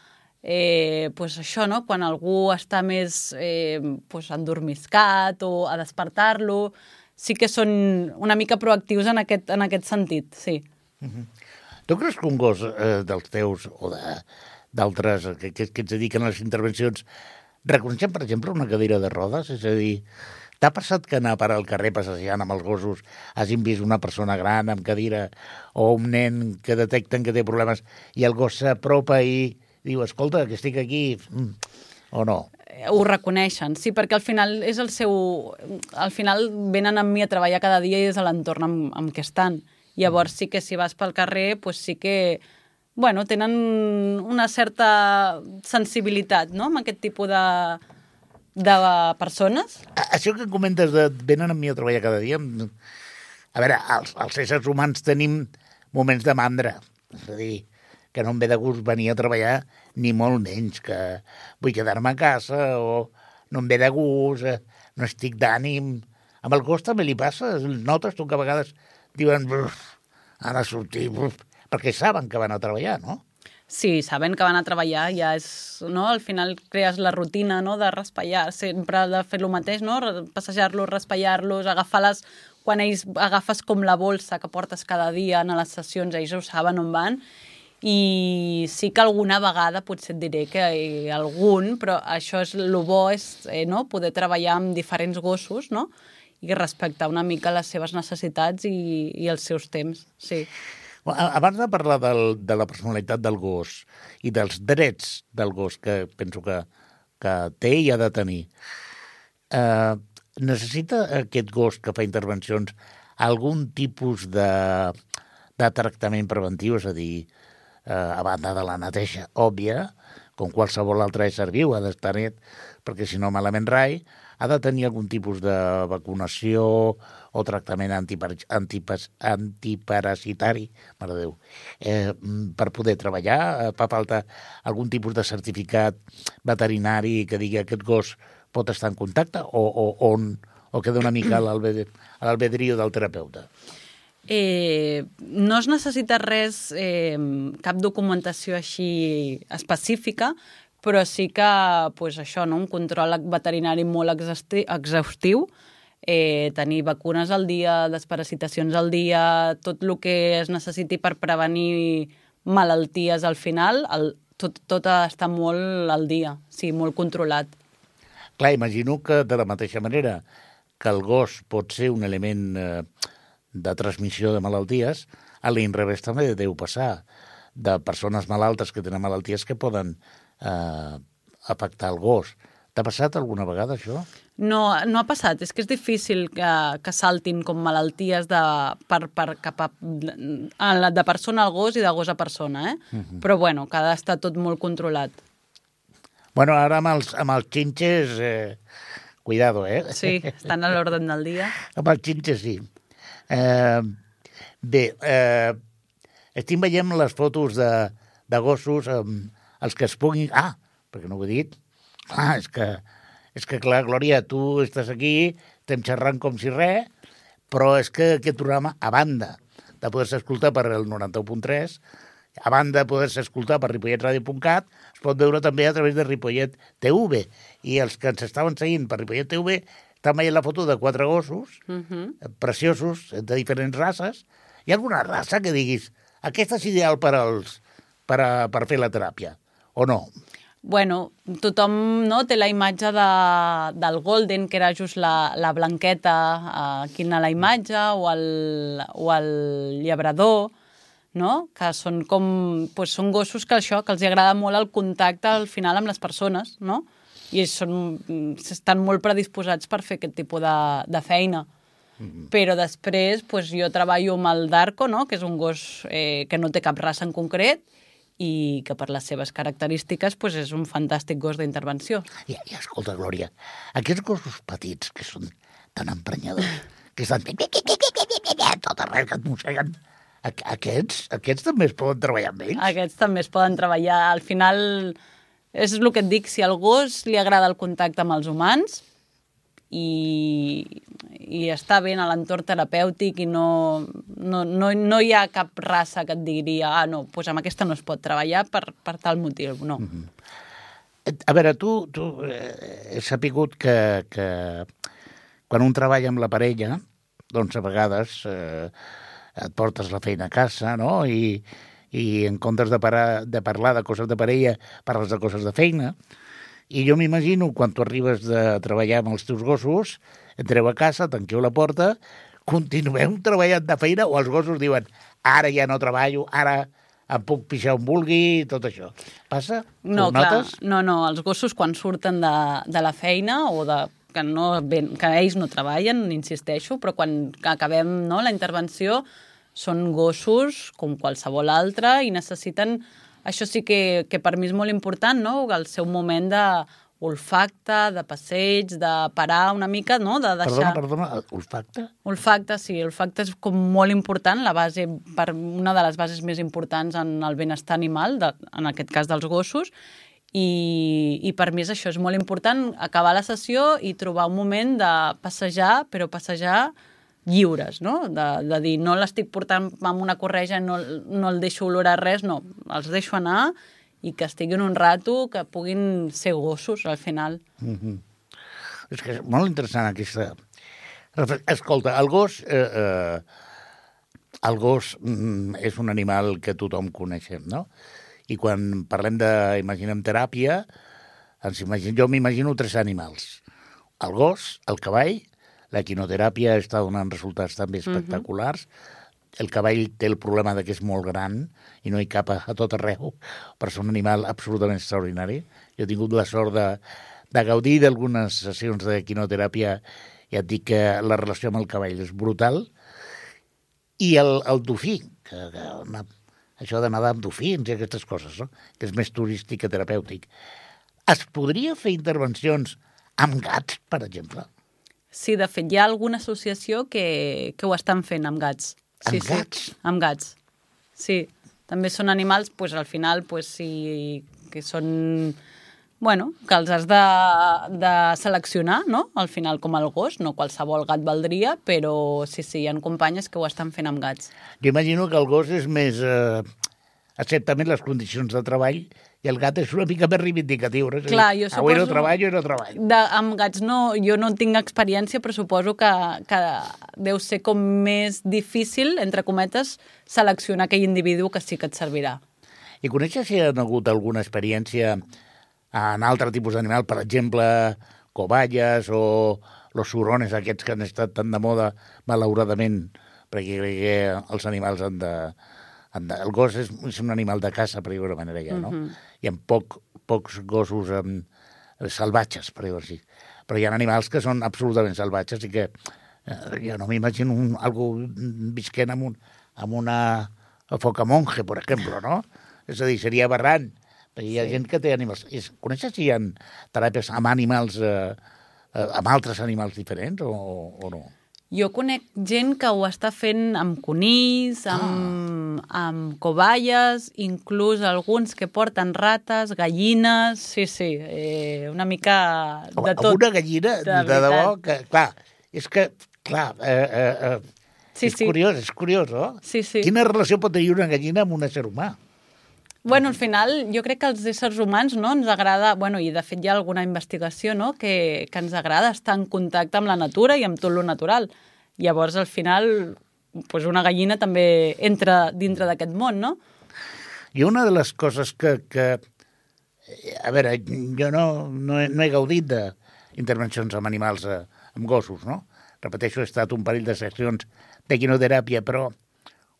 S2: eh, pues això, no? quan algú està més eh, pues endormiscat o a despertar-lo, sí que són una mica proactius en aquest, en aquest sentit, sí.
S1: Tu creus que un gos eh, dels teus o de- d'altres que, que, que es dediquen a les intervencions reconeixen, per exemple, una cadira de rodes? És a dir, t'ha passat que anar per al carrer passejant amb els gossos hagin vist una persona gran amb cadira o un nen que detecten que té problemes i el gos s'apropa i diu, escolta, que estic aquí, mm, o no?
S2: Ho reconeixen, sí, perquè al final és el seu... Al final venen amb mi a treballar cada dia i és l'entorn amb, amb què estan. Llavors sí que si vas pel carrer, pues sí que bueno, tenen una certa sensibilitat no? amb aquest tipus de, de persones.
S1: Això que comentes de venen amb mi a treballar cada dia... A veure, els, els éssers humans tenim moments de mandra. És a dir, que no em ve de gust venir a treballar ni molt menys, que vull quedar-me a casa o no em ve de gust, eh, no estic d'ànim. Amb el gos també li passa? Notes tu que a vegades diuen, "Uf, ara sortir, uf", perquè saben que van a treballar, no?
S2: Sí, sabent que van a treballar ja és, no? Al final crees la rutina, no?, de raspallar, sempre de fer el mateix, no? Passejar-los, raspallar-los, agafar-les... Quan ells agafes com la bolsa que portes cada dia a les sessions, ells ho saben on van, i sí que alguna vegada potser et diré que ha algun, però això és el bo, és eh, no? poder treballar amb diferents gossos, no? i respectar una mica les seves necessitats i, i els seus temps, sí.
S1: Abans de parlar del, de la personalitat del gos i dels drets del gos, que penso que, que té i ha de tenir, eh, necessita aquest gos que fa intervencions algun tipus de, de tractament preventiu, és a dir, eh, a banda de la neteja òbvia, com qualsevol altre ésser viu, ha d'estar net, perquè si no malament rai, ha de tenir algun tipus de vacunació o tractament antipar antiparasitari, mare Déu, eh, mm, per poder treballar. Eh, fa falta algun tipus de certificat veterinari que digui que aquest gos pot estar en contacte o, o, on, o queda una mica a l'albed- a l'albedrío del terapeuta.
S2: Eh, no es necessita res, eh, cap documentació així específica, però sí que pues, això, no? un control veterinari molt exhausti- exhaustiu, eh, tenir vacunes al dia, desparasitacions al dia, tot el que es necessiti per prevenir malalties al final, el, tot, tot està molt al dia, sí, molt controlat.
S1: Clar, imagino que de la mateixa manera que el gos pot ser un element eh, de transmissió de malalties, a l'inrevés també deu passar de persones malaltes que tenen malalties que poden eh, afectar el gos. T'ha passat alguna vegada això?
S2: No, no ha passat, és que és difícil que, que saltin com malalties de, per, per, cap a, de, persona al gos i de gos a persona, eh? Uh -huh. Però bueno, que ha d'estar tot molt controlat.
S1: Bueno, ara amb els, amb els xinxes, eh, cuidado, eh?
S2: Sí, estan a l'ordre del dia.
S1: Amb els xinxes, sí. Eh, bé, eh, estic veient les fotos de, de gossos, amb els que es puguin... Ah, perquè no ho he dit. Ah, és que, és que clar, Glòria, tu estàs aquí, estem xerrant com si res, però és que aquest programa, a banda de poder-se escoltar per el 91.3, a banda de poder-se escoltar per ripolletradio.cat, es pot veure també a través de Ripollet TV. I els que ens estaven seguint per Ripollet TV estan veient la foto de quatre gossos,
S2: Uh -huh.
S1: preciosos, de diferents races. Hi ha alguna raça que diguis aquesta és ideal per, als, per, a, per fer la teràpia, o no?
S2: Bueno, tothom no, té la imatge de, del Golden, que era just la, la blanqueta eh, aquí a la imatge, o el, o el llebrador, no? que són com, pues, són gossos que això, que els agrada molt el contacte al final amb les persones, no? i són, estan molt predisposats per fer aquest tipus de, de feina. Mm -hmm. Però després pues, jo treballo amb el Darko, no? que és un gos eh, que no té cap raça en concret, i que per les seves característiques pues, és un fantàstic gos d'intervenció.
S1: I, I escolta, Glòria, aquests gossos petits que són tan emprenyadors, que estan tot arreu, que et mosseguen, aqu- aquests, aquests també es poden treballar amb ells?
S2: Aquests també es poden treballar. Al final, és el que et dic, si al gos li agrada el contacte amb els humans i, i està bé en l'entorn terapèutic i no, no, no, no hi ha cap raça que et diria ah, no, doncs amb aquesta no es pot treballar per, per tal motiu, no. Mm -hmm.
S1: A veure, tu, tu eh, he sapigut que, que quan un treballa amb la parella, doncs a vegades eh, et portes la feina a casa, no?, i, i en comptes de, parar, de parlar de coses de parella, parles de coses de feina. I jo m'imagino, quan tu arribes de treballar amb els teus gossos, entreu a casa, tanqueu la porta, continueu treballant de feina o els gossos diuen ara ja no treballo, ara em puc pixar on vulgui, i tot això. Passa?
S2: No,
S1: Ho
S2: clar,
S1: notes?
S2: no, no, els gossos quan surten de, de la feina o de, que, no, ben, que ells no treballen, insisteixo, però quan acabem no, la intervenció són gossos com qualsevol altre i necessiten... Això sí que, que per mi és molt important, no? el seu moment de olfacte, de passeig, de parar una mica, no? de
S1: Perdona,
S2: deixar...
S1: perdona, olfacte?
S2: Olfacte, sí, olfacte és com molt important, la base, per una de les bases més importants en el benestar animal, de, en aquest cas dels gossos, i, i per mi és això, és molt important acabar la sessió i trobar un moment de passejar, però passejar lliures, no? De, de dir, no l'estic portant amb una correja, no, no el deixo olorar res, no, els deixo anar i que estiguin un rato, que puguin ser gossos al final.
S1: Mm -hmm. És que és molt interessant aquesta... Escolta, el gos... Eh, eh, el gos mm, és un animal que tothom coneixem, no? I quan parlem de, imaginem, teràpia, ens imaginem, jo m'imagino tres animals. El gos, el cavall, la quinoteràpia està donant resultats també espectaculars, el cavall té el problema de que és molt gran i no hi cap a, a tot arreu, per ser un animal absolutament extraordinari. Jo he tingut la sort de, de gaudir d'algunes sessions de quinoteràpia i et dic que la relació amb el cavall és brutal. I el, el dofí, que, que una, això de nedar amb dofins i aquestes coses, no? que és més turístic que terapèutic. Es podria fer intervencions amb gats, per exemple?
S2: Sí, de fet, hi ha alguna associació que, que ho estan fent amb gats. Sí,
S1: Amb
S2: sí,
S1: gats?
S2: Amb gats. Sí, també són animals, pues, al final, pues, sí, que són... Bueno, que els has de, de seleccionar, no? Al final, com el gos, no qualsevol gat valdria, però sí, sí, hi ha companyes que ho estan fent amb gats.
S1: Jo imagino que el gos és més... Eh, accepta més les condicions de treball i el gat és una mica més reivindicatiu. No?
S2: Clar, jo
S1: Avui no
S2: suposo-
S1: treballo i no treballo.
S2: De, amb gats no, jo no tinc experiència, però suposo que, que deu ser com més difícil, entre cometes, seleccionar aquell individu que sí que et servirà.
S1: I coneixes si hi ha hagut alguna experiència en altre tipus d'animal, per exemple, cobayes o los surones aquests que han estat tan de moda, malauradament, perquè els animals han de... El gos és, és un animal de caça, per dir-ho manera, ja, no? Hi ha poc, pocs gossos um, salvatges, per dir-ho així. Però hi ha animals que són absolutament salvatges i que eh, jo no m'imagino un, algú visquent amb, un, amb una foca monje, per exemple, no? És a dir, seria. Perquè hi ha
S2: Sí.
S1: gent que té animals... És, coneixes si hi ha teràpies amb animals, eh, eh, amb altres animals diferents o, o no?
S2: Jo conec gent que ho està fent amb conills, amb, ah. amb cobayes, inclús alguns que porten rates, gallines... Sí, sí, eh, una mica
S1: Home,
S2: de tot.
S1: Amb una gallina, de,
S2: de
S1: de debò, que, clar, és que, clar, eh, eh, eh,
S2: Sí,
S1: és
S2: sí.
S1: curiós, és curiós, no?
S2: Sí, sí.
S1: Quina relació pot tenir una gallina amb un ésser humà?
S2: Bueno, al final, jo crec que als éssers humans no, ens agrada, bueno, i de fet hi ha alguna investigació no, que, que ens agrada estar en contacte amb la natura i amb tot lo natural. Llavors, al final, pues una gallina també entra dintre d'aquest món, no?
S1: I una de les coses que, que a veure, jo no, no, he, no he gaudit d'intervencions amb animals, eh, amb gossos, no? Repeteixo, he estat un parell de sessions de quinoteràpia, però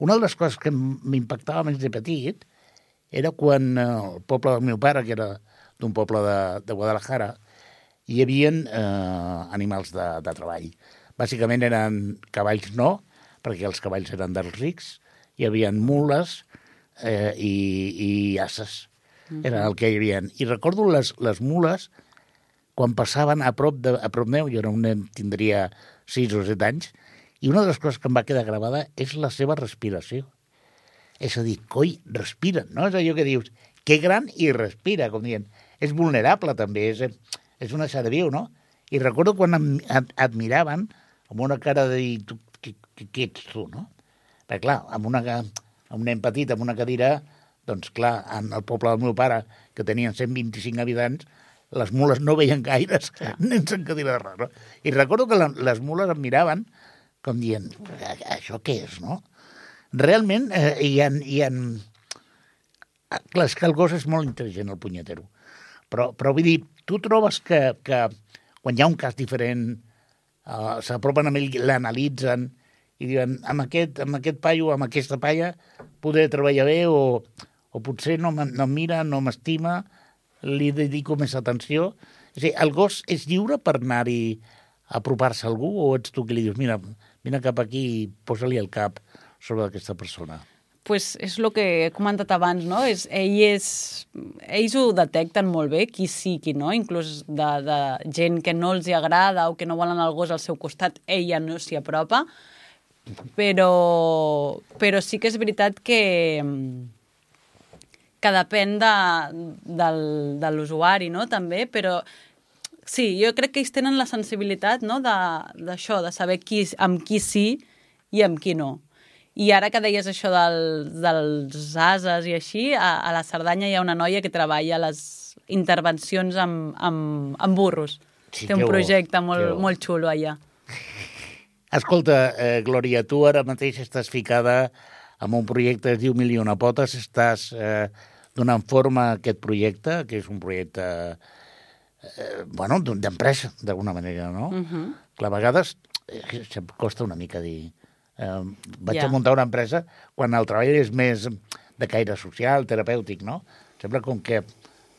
S1: una de les coses que m'impactava més de petit era quan eh, el poble del meu pare, que era d'un poble de, de Guadalajara, hi havia eh, animals de, de treball. Bàsicament eren cavalls no, perquè els cavalls eren dels rics, hi havia mules eh, i, i asses. Era el que hi havia. I recordo les, les mules, quan passaven a prop, de, a prop meu, jo era un nen, tindria 6 o 7 anys, i una de les coses que em va quedar gravada és la seva respiració. És a dir, coi, respiren, no? És allò que dius, que gran i respira, com dient. És vulnerable, també, és, és una ser viu, no? I recordo quan em, et, et miraven amb una cara de dir, tu, qui, qui, qui ets tu, no? Perquè, clar, amb, una, amb un nen petit, amb una cadira, doncs, clar, en el poble del meu pare, que tenien 125 habitants, les mules no veien gaires nens en cadira de rodes. No? I recordo que la, les mules em miraven com dient, "A- això què és, no? Realment eh, hi ha... Hi ha... Ah, Clar, és que el gos és molt intel·ligent, el punyetero. Però, però vull dir, tu trobes que, que quan hi ha un cas diferent eh, s'apropen amb ell, l'analitzen i diuen, amb aquest, amb aquest paio, amb aquesta palla, podré treballar bé o, o potser no, no em mira, no m'estima, li dedico més atenció. És a dir, el gos és lliure per anar-hi a apropar-se a algú o ets tu que li dius, mira, vine cap aquí i posa-li el cap sobre aquesta persona?
S2: pues és el que he comentat abans, no? És, ell és, ells ho detecten molt bé, qui sí, qui no, inclús de, de gent que no els hi agrada o que no volen el gos al seu costat, ell ja no s'hi apropa, però, però sí que és veritat que, que depèn de, del, de l'usuari, no?, també, però sí, jo crec que ells tenen la sensibilitat no, d'això, de, de saber qui, amb qui sí i amb qui no. I ara que deies això del, dels ases i així, a, a la Cerdanya hi ha una noia que treballa les intervencions amb, amb, amb burros.
S1: Sí,
S2: Té un
S1: bo,
S2: projecte
S1: que
S2: molt,
S1: bo.
S2: molt xulo allà.
S1: Escolta, eh, Glòria, tu ara mateix estàs ficada en un projecte que es diu Mil i una potes, estàs eh, donant forma a aquest projecte, que és un projecte, eh, bueno, d'empresa, d'alguna manera, no?
S2: Uh -huh.
S1: Clar, a vegades eh, costa una mica dir... Eh, vaig
S2: Ja.
S1: a muntar una empresa quan el treball és més de caire social, terapèutic, no? Sembla com que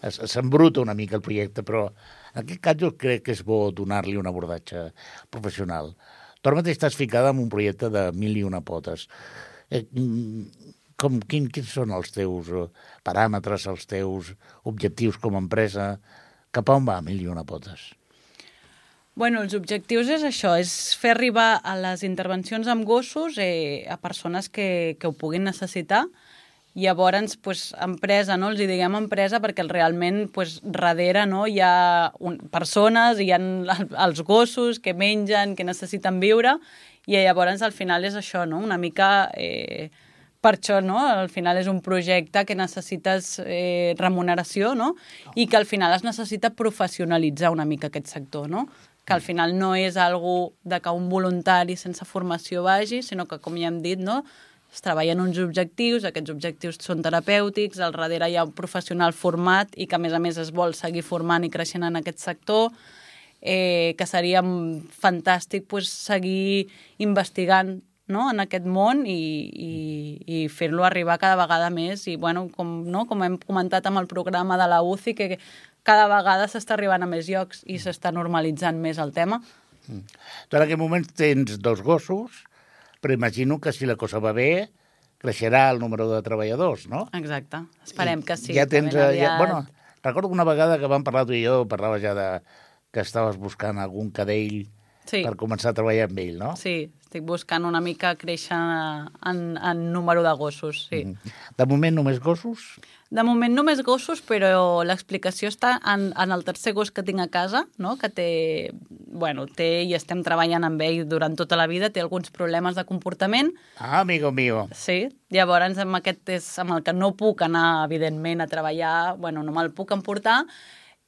S1: es- s'embruta una mica el projecte, però en aquest cas jo crec que és bo donar-li un abordatge professional. Tu ara mateix estàs ficada en un projecte de mil i una potes. Eh, mm, com, quin, quins són els teus eh, paràmetres, els teus objectius com a empresa? Cap a on va mil i una potes?
S2: Bueno, els objectius és això, és fer arribar a les intervencions amb gossos eh, a persones que, que ho puguin necessitar. Llavors, pues, empresa, no? els hi diguem empresa perquè realment pues, darrere no? hi ha un, persones, hi ha els gossos que mengen, que necessiten viure, i llavors al final és això, no? una mica... Eh, per això, no? Al final és un projecte que necessites eh, remuneració, no? I que al final es necessita professionalitzar una mica aquest sector, no? Que al final no és algo de que un voluntari sense formació vagi, sinó que, com ja hem dit, no? Es treballen uns objectius, aquests objectius són terapèutics, al darrere hi ha un professional format i que, a més a més, es vol seguir formant i creixent en aquest sector, eh, que seria fantàstic pues, seguir investigant no? en aquest món i, i, i fer-lo arribar cada vegada més. I, bueno, com, no? com hem comentat amb el programa de la UCI, que cada vegada s'està arribant a més llocs i s'està normalitzant més el tema.
S1: Tu en aquest moment tens dos gossos, però imagino que si la cosa va bé, creixerà el número de treballadors, no?
S2: Exacte. Esperem que sí.
S1: Ja tens... eh, Ja, bueno, recordo una vegada que vam parlar tu i jo, parlava ja de que estaves buscant algun cadell
S2: Sí.
S1: per començar a treballar amb ell, no?
S2: Sí, estic buscant una mica créixer en, en número de gossos, sí. Mm.
S1: De moment només gossos?
S2: De moment només gossos, però l'explicació està en, en el tercer gos que tinc a casa, no? que té, bueno, té i estem treballant amb ell durant tota la vida, té alguns problemes de comportament,
S1: Ah, amigo mío.
S2: sí, llavors amb aquest és amb el que no puc anar, evidentment, a treballar, bueno, no me'l puc emportar,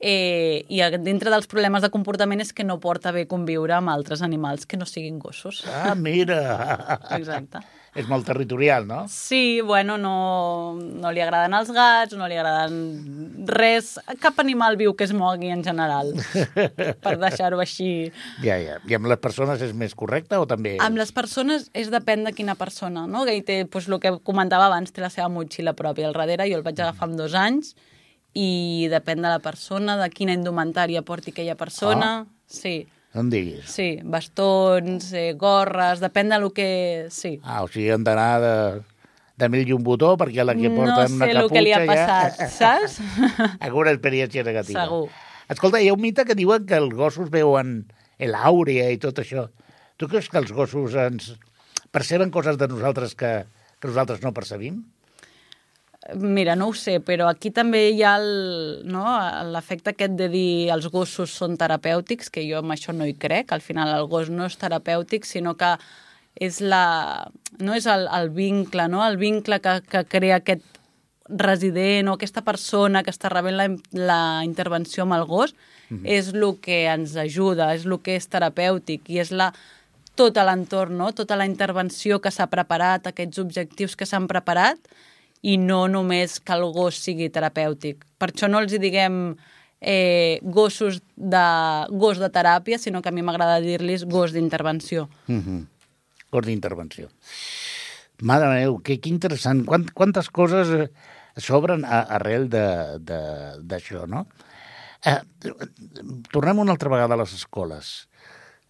S2: eh, i dintre dels problemes de comportament és que no porta bé conviure amb altres animals que no siguin gossos.
S1: Ah, mira.
S2: Exacte.
S1: És molt territorial, no?
S2: Sí, bueno, no, no li agraden els gats, no li agraden res, cap animal viu que es mogui en general, per deixar-ho així.
S1: Ja, ja. I amb les persones és més correcte o també...
S2: Amb les persones és depèn de quina persona, no? Que té, doncs, el que comentava abans, té la seva motxilla pròpia al darrere, jo el vaig agafar amb dos anys, i depèn de la persona, de quina indumentària porti aquella persona, sí.
S1: No em diguis.
S2: Sí, bastons, eh, gorres, depèn de lo que... Sí.
S1: Ah, o sigui, han d'anar de, de mil i un botó perquè la que
S2: no
S1: porten una
S2: sé el
S1: caputxa
S2: que li ha
S1: ja...
S2: passat, saps?
S1: Alguna experiència negativa.
S2: Segur.
S1: Escolta, hi ha un mite que diuen que els gossos veuen l'àurea i tot això. Tu creus que els gossos ens perceben coses de nosaltres que, que nosaltres no percebim?
S2: Mira, no ho sé, però aquí també hi ha el- no, l'efecte aquest de dir els gossos són terapèutics, que jo amb això no hi crec, al final el gos no és terapèutic, sinó que és, la, no és el, el vincle, no? el vincle que, que crea aquest resident o aquesta persona que està rebent la, la intervenció amb el gos, mm -hmm. és el que ens ajuda, és el que és terapèutic i és la, tot l'entorn, no? tota la intervenció que s'ha preparat, aquests objectius que s'han preparat, i no només que el gos sigui terapèutic. Per això no els hi diguem eh, gossos de, gos de teràpia, sinó que a mi m'agrada dir-los gos d'intervenció.
S1: Mm -hmm. Cos d'intervenció. Mare meva, que, que interessant. Quant, quantes coses eh, s'obren arrel d'això, no? Eh, tornem una altra vegada a les escoles.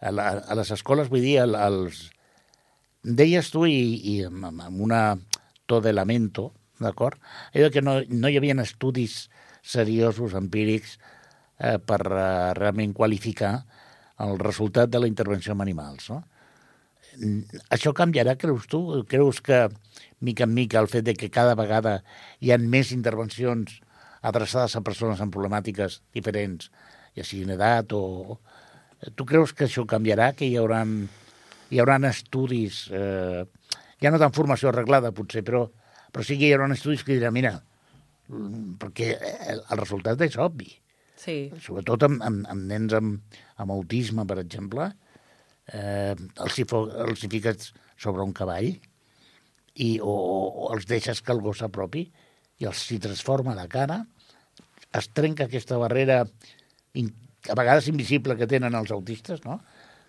S1: A, la, a les escoles, vull dir, al- als... Deies tu, i, i amb una to de lamento, d'acord? Allò que no, no hi havia estudis seriosos, empírics, eh, per eh, realment qualificar el resultat de la intervenció amb animals, no? Això canviarà, creus tu? Creus que, mica en mica, el fet de que cada vegada hi ha més intervencions adreçades a persones amb problemàtiques diferents ja siguin edat o... Tu creus que això canviarà, que hi haurà, hi haurà estudis, eh, ja no tant formació arreglada potser, però, però sí que hi haurà estudis que diran, mira, mm, perquè el, el resultat és obvi.
S2: Sí.
S1: Sobretot amb, amb, amb nens amb, amb autisme, per exemple, eh, els, hi fo, els hi fiques sobre un cavall i, o, o els deixes que el gos s'apropi i els s'hi transforma la cara, es trenca aquesta barrera in, a vegades invisible que tenen els autistes, no?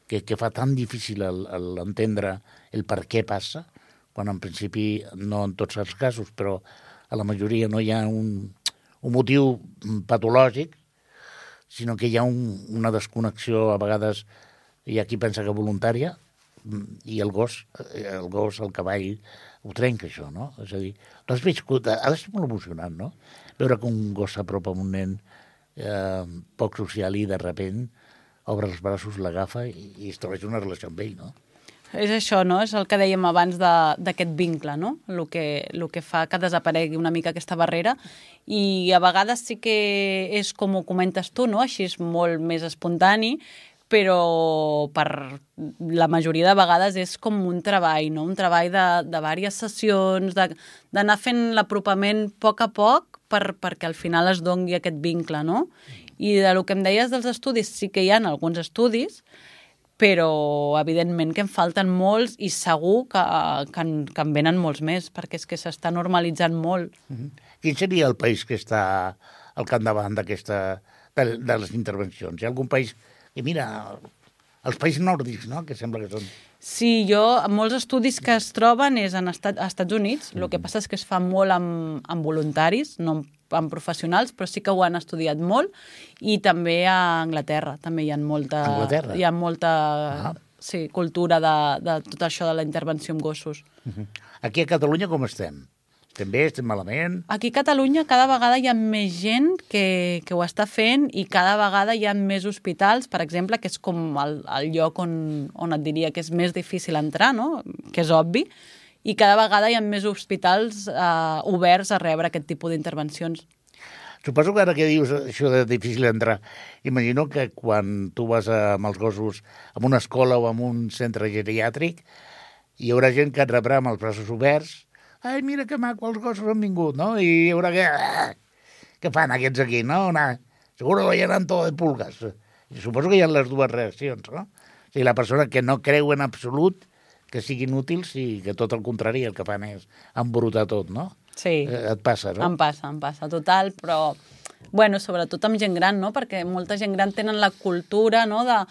S1: que, que fa tan difícil el, el entendre el per què passa, quan en principi, no en tots els casos, però a la majoria no hi ha un, un motiu patològic, sinó que hi ha un, una desconnexió, a vegades hi ha qui pensa que voluntària, i el gos, el gos, el cavall, ho trenca, això, no? És a dir, tu has viscut, ha de ser molt emocionant, no? Veure que un gos s'apropa a un nen eh, poc social i de repent obre els braços, l'agafa i, i estableix una relació amb ell, no?
S2: És això, no? És el que dèiem abans d'aquest vincle, no? El que, el que fa que desaparegui una mica aquesta barrera i a vegades sí que és com ho comentes tu, no? Així és molt més espontani, però per la majoria de vegades és com un treball, no? un treball de, de diverses sessions, d'anar fent l'apropament a poc a poc per, perquè al final es dongui aquest vincle, no? I de lo que em deies dels estudis, sí que hi ha alguns estudis, però evidentment que en falten molts i segur que, que, en, que en venen molts més, perquè és que s'està normalitzant molt.
S1: Mm -hmm. Quin seria el país que està al capdavant d'aquesta de, de les intervencions? Hi ha algun país i mira, els països nòrdics, no?, que sembla que són...
S2: Sí, jo, molts estudis que es troben és en estat, als Estats Units, el que passa és que es fa molt amb, amb voluntaris, no amb amb professionals, però sí que ho han estudiat molt, i també a Anglaterra, també hi ha molta,
S1: Anglaterra?
S2: hi ha molta ah. sí, cultura de, de tot això de la intervenció amb gossos.
S1: Uh -huh. Aquí a Catalunya com estem? Estem bé, estem malament?
S2: Aquí a Catalunya cada vegada hi ha més gent que, que ho està fent i cada vegada hi ha més hospitals, per exemple, que és com el, el lloc on, on et diria que és més difícil entrar, no? que és obvi, i cada vegada hi ha més hospitals eh, oberts a rebre aquest tipus d'intervencions.
S1: Suposo que ara que dius això de difícil entrar, imagino que quan tu vas amb els gossos a una escola o a un centre geriàtric, hi haurà gent que et rebrà amb els braços oberts. Ai, mira que maco, els gossos han vingut, no? I hi haurà que... Ah, què fan aquests aquí, no? Una... Seguro que llenan todo de pulgas. I suposo que hi ha les dues reaccions, no? O sigui, la persona que no creu en absolut que siguin útils i que tot el contrari el que fan és embrutar tot, no?
S2: Sí.
S1: Eh, et passa, no?
S2: Em passa, em passa, total, però, bueno, sobretot amb gent gran, no? Perquè molta gent gran tenen la cultura, no?, de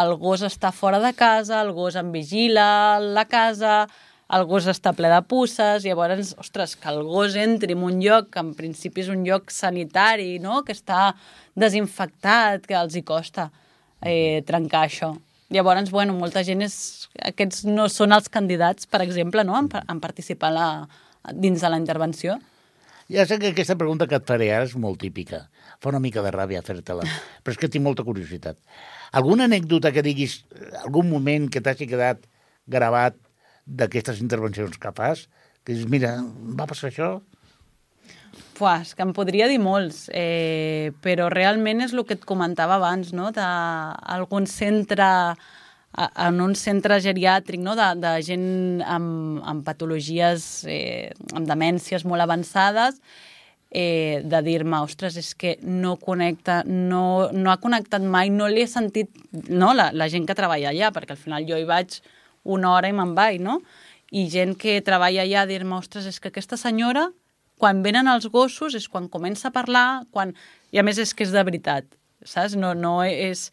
S2: el gos està fora de casa, el gos em vigila la casa, el gos està ple de pusses, llavors, ostres, que el gos entri en un lloc que en principi és un lloc sanitari, no?, que està desinfectat, que els hi costa eh, trencar això. Llavors, bueno, molta gent és... Aquests no són els candidats, per exemple, no?, en, en participar la, dins de la intervenció.
S1: Ja sé que aquesta pregunta que et faré ara és molt típica. Fa una mica de ràbia fer-te-la, però és que tinc molta curiositat. Alguna anècdota que diguis, algun moment que t'hagi quedat gravat d'aquestes intervencions que fas, que dius, mira, va passar això,
S2: Pues, que em podria dir molts, eh, però realment és el que et comentava abans, no? d'algun centre en un centre geriàtric no? de, de gent amb, amb patologies, eh, amb demències molt avançades, eh, de dir-me, ostres, és que no connecta, no, no ha connectat mai, no li he sentit, no, la, la gent que treballa allà, perquè al final jo hi vaig una hora i me'n vaig, no? I gent que treballa allà dir-me, ostres, és que aquesta senyora quan venen els gossos és quan comença a parlar, quan... i a més és que és de veritat, saps? No, no és...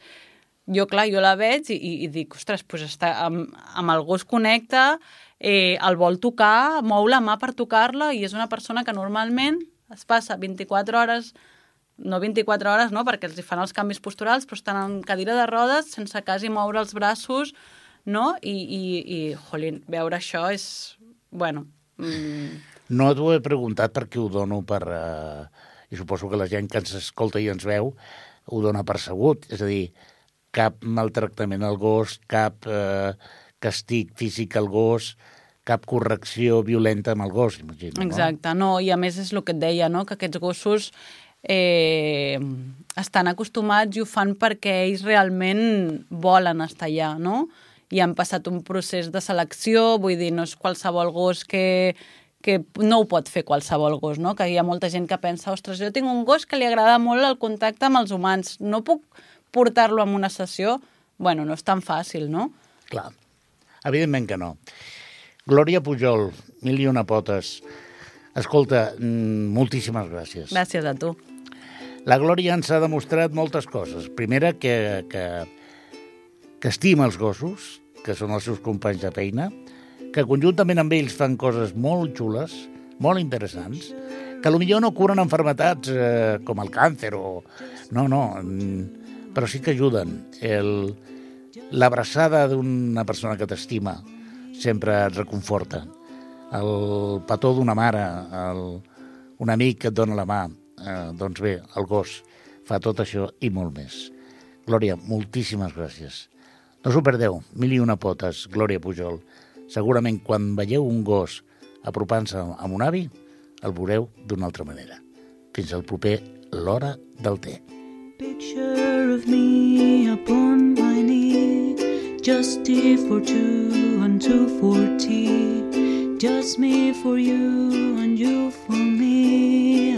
S2: Jo, clar, jo la veig i, i dic, ostres, pues està, amb, amb el gos connecta, eh, el vol tocar, mou la mà per tocar-la i és una persona que normalment es passa 24 hores no 24 hores, no, perquè els fan els canvis posturals, però estan en cadira de rodes sense quasi moure els braços, no? I, i, i jolín, veure això és... Bueno, mm,
S1: no t'ho he preguntat perquè ho dono per... Eh, I suposo que la gent que ens escolta i ens veu ho dona per segut. És a dir, cap maltractament al gos, cap eh, castig físic al gos, cap correcció violenta amb el gos, imagino.
S2: Exacte, no? no, i a més és el que et deia, no? que aquests gossos eh, estan acostumats i ho fan perquè ells realment volen estar allà, no? I han passat un procés de selecció, vull dir, no és qualsevol gos que, que no ho pot fer qualsevol gos, no? Que hi ha molta gent que pensa, ostres, jo tinc un gos que li agrada molt el contacte amb els humans, no puc portar-lo en una sessió? Bueno, no és tan fàcil, no?
S1: Clar, evidentment que no. Glòria Pujol, mil i una potes. Escolta, mm, moltíssimes gràcies.
S2: Gràcies a tu.
S1: La Glòria ens ha demostrat moltes coses. Primera, que, que, que estima els gossos, que són els seus companys de feina, que conjuntament amb ells fan coses molt xules, molt interessants, que potser no curen enfermetats eh, com el càncer o... No, no, mm, però sí que ajuden. El, l'abraçada d'una persona que t'estima sempre et reconforta. El petó d'una mare, el, un amic que et dona la mà, eh, doncs bé, el gos fa tot això i molt més. Glòria, moltíssimes gràcies. No us ho perdeu, mil i una potes, Glòria Pujol. Segurament quan veieu un gos apropant-se a un avi, el veureu d'una altra manera. Fins al proper L'Hora del Té.
S3: Picture of me upon my knee, just tea for two and two for tea, just me for you and you for me.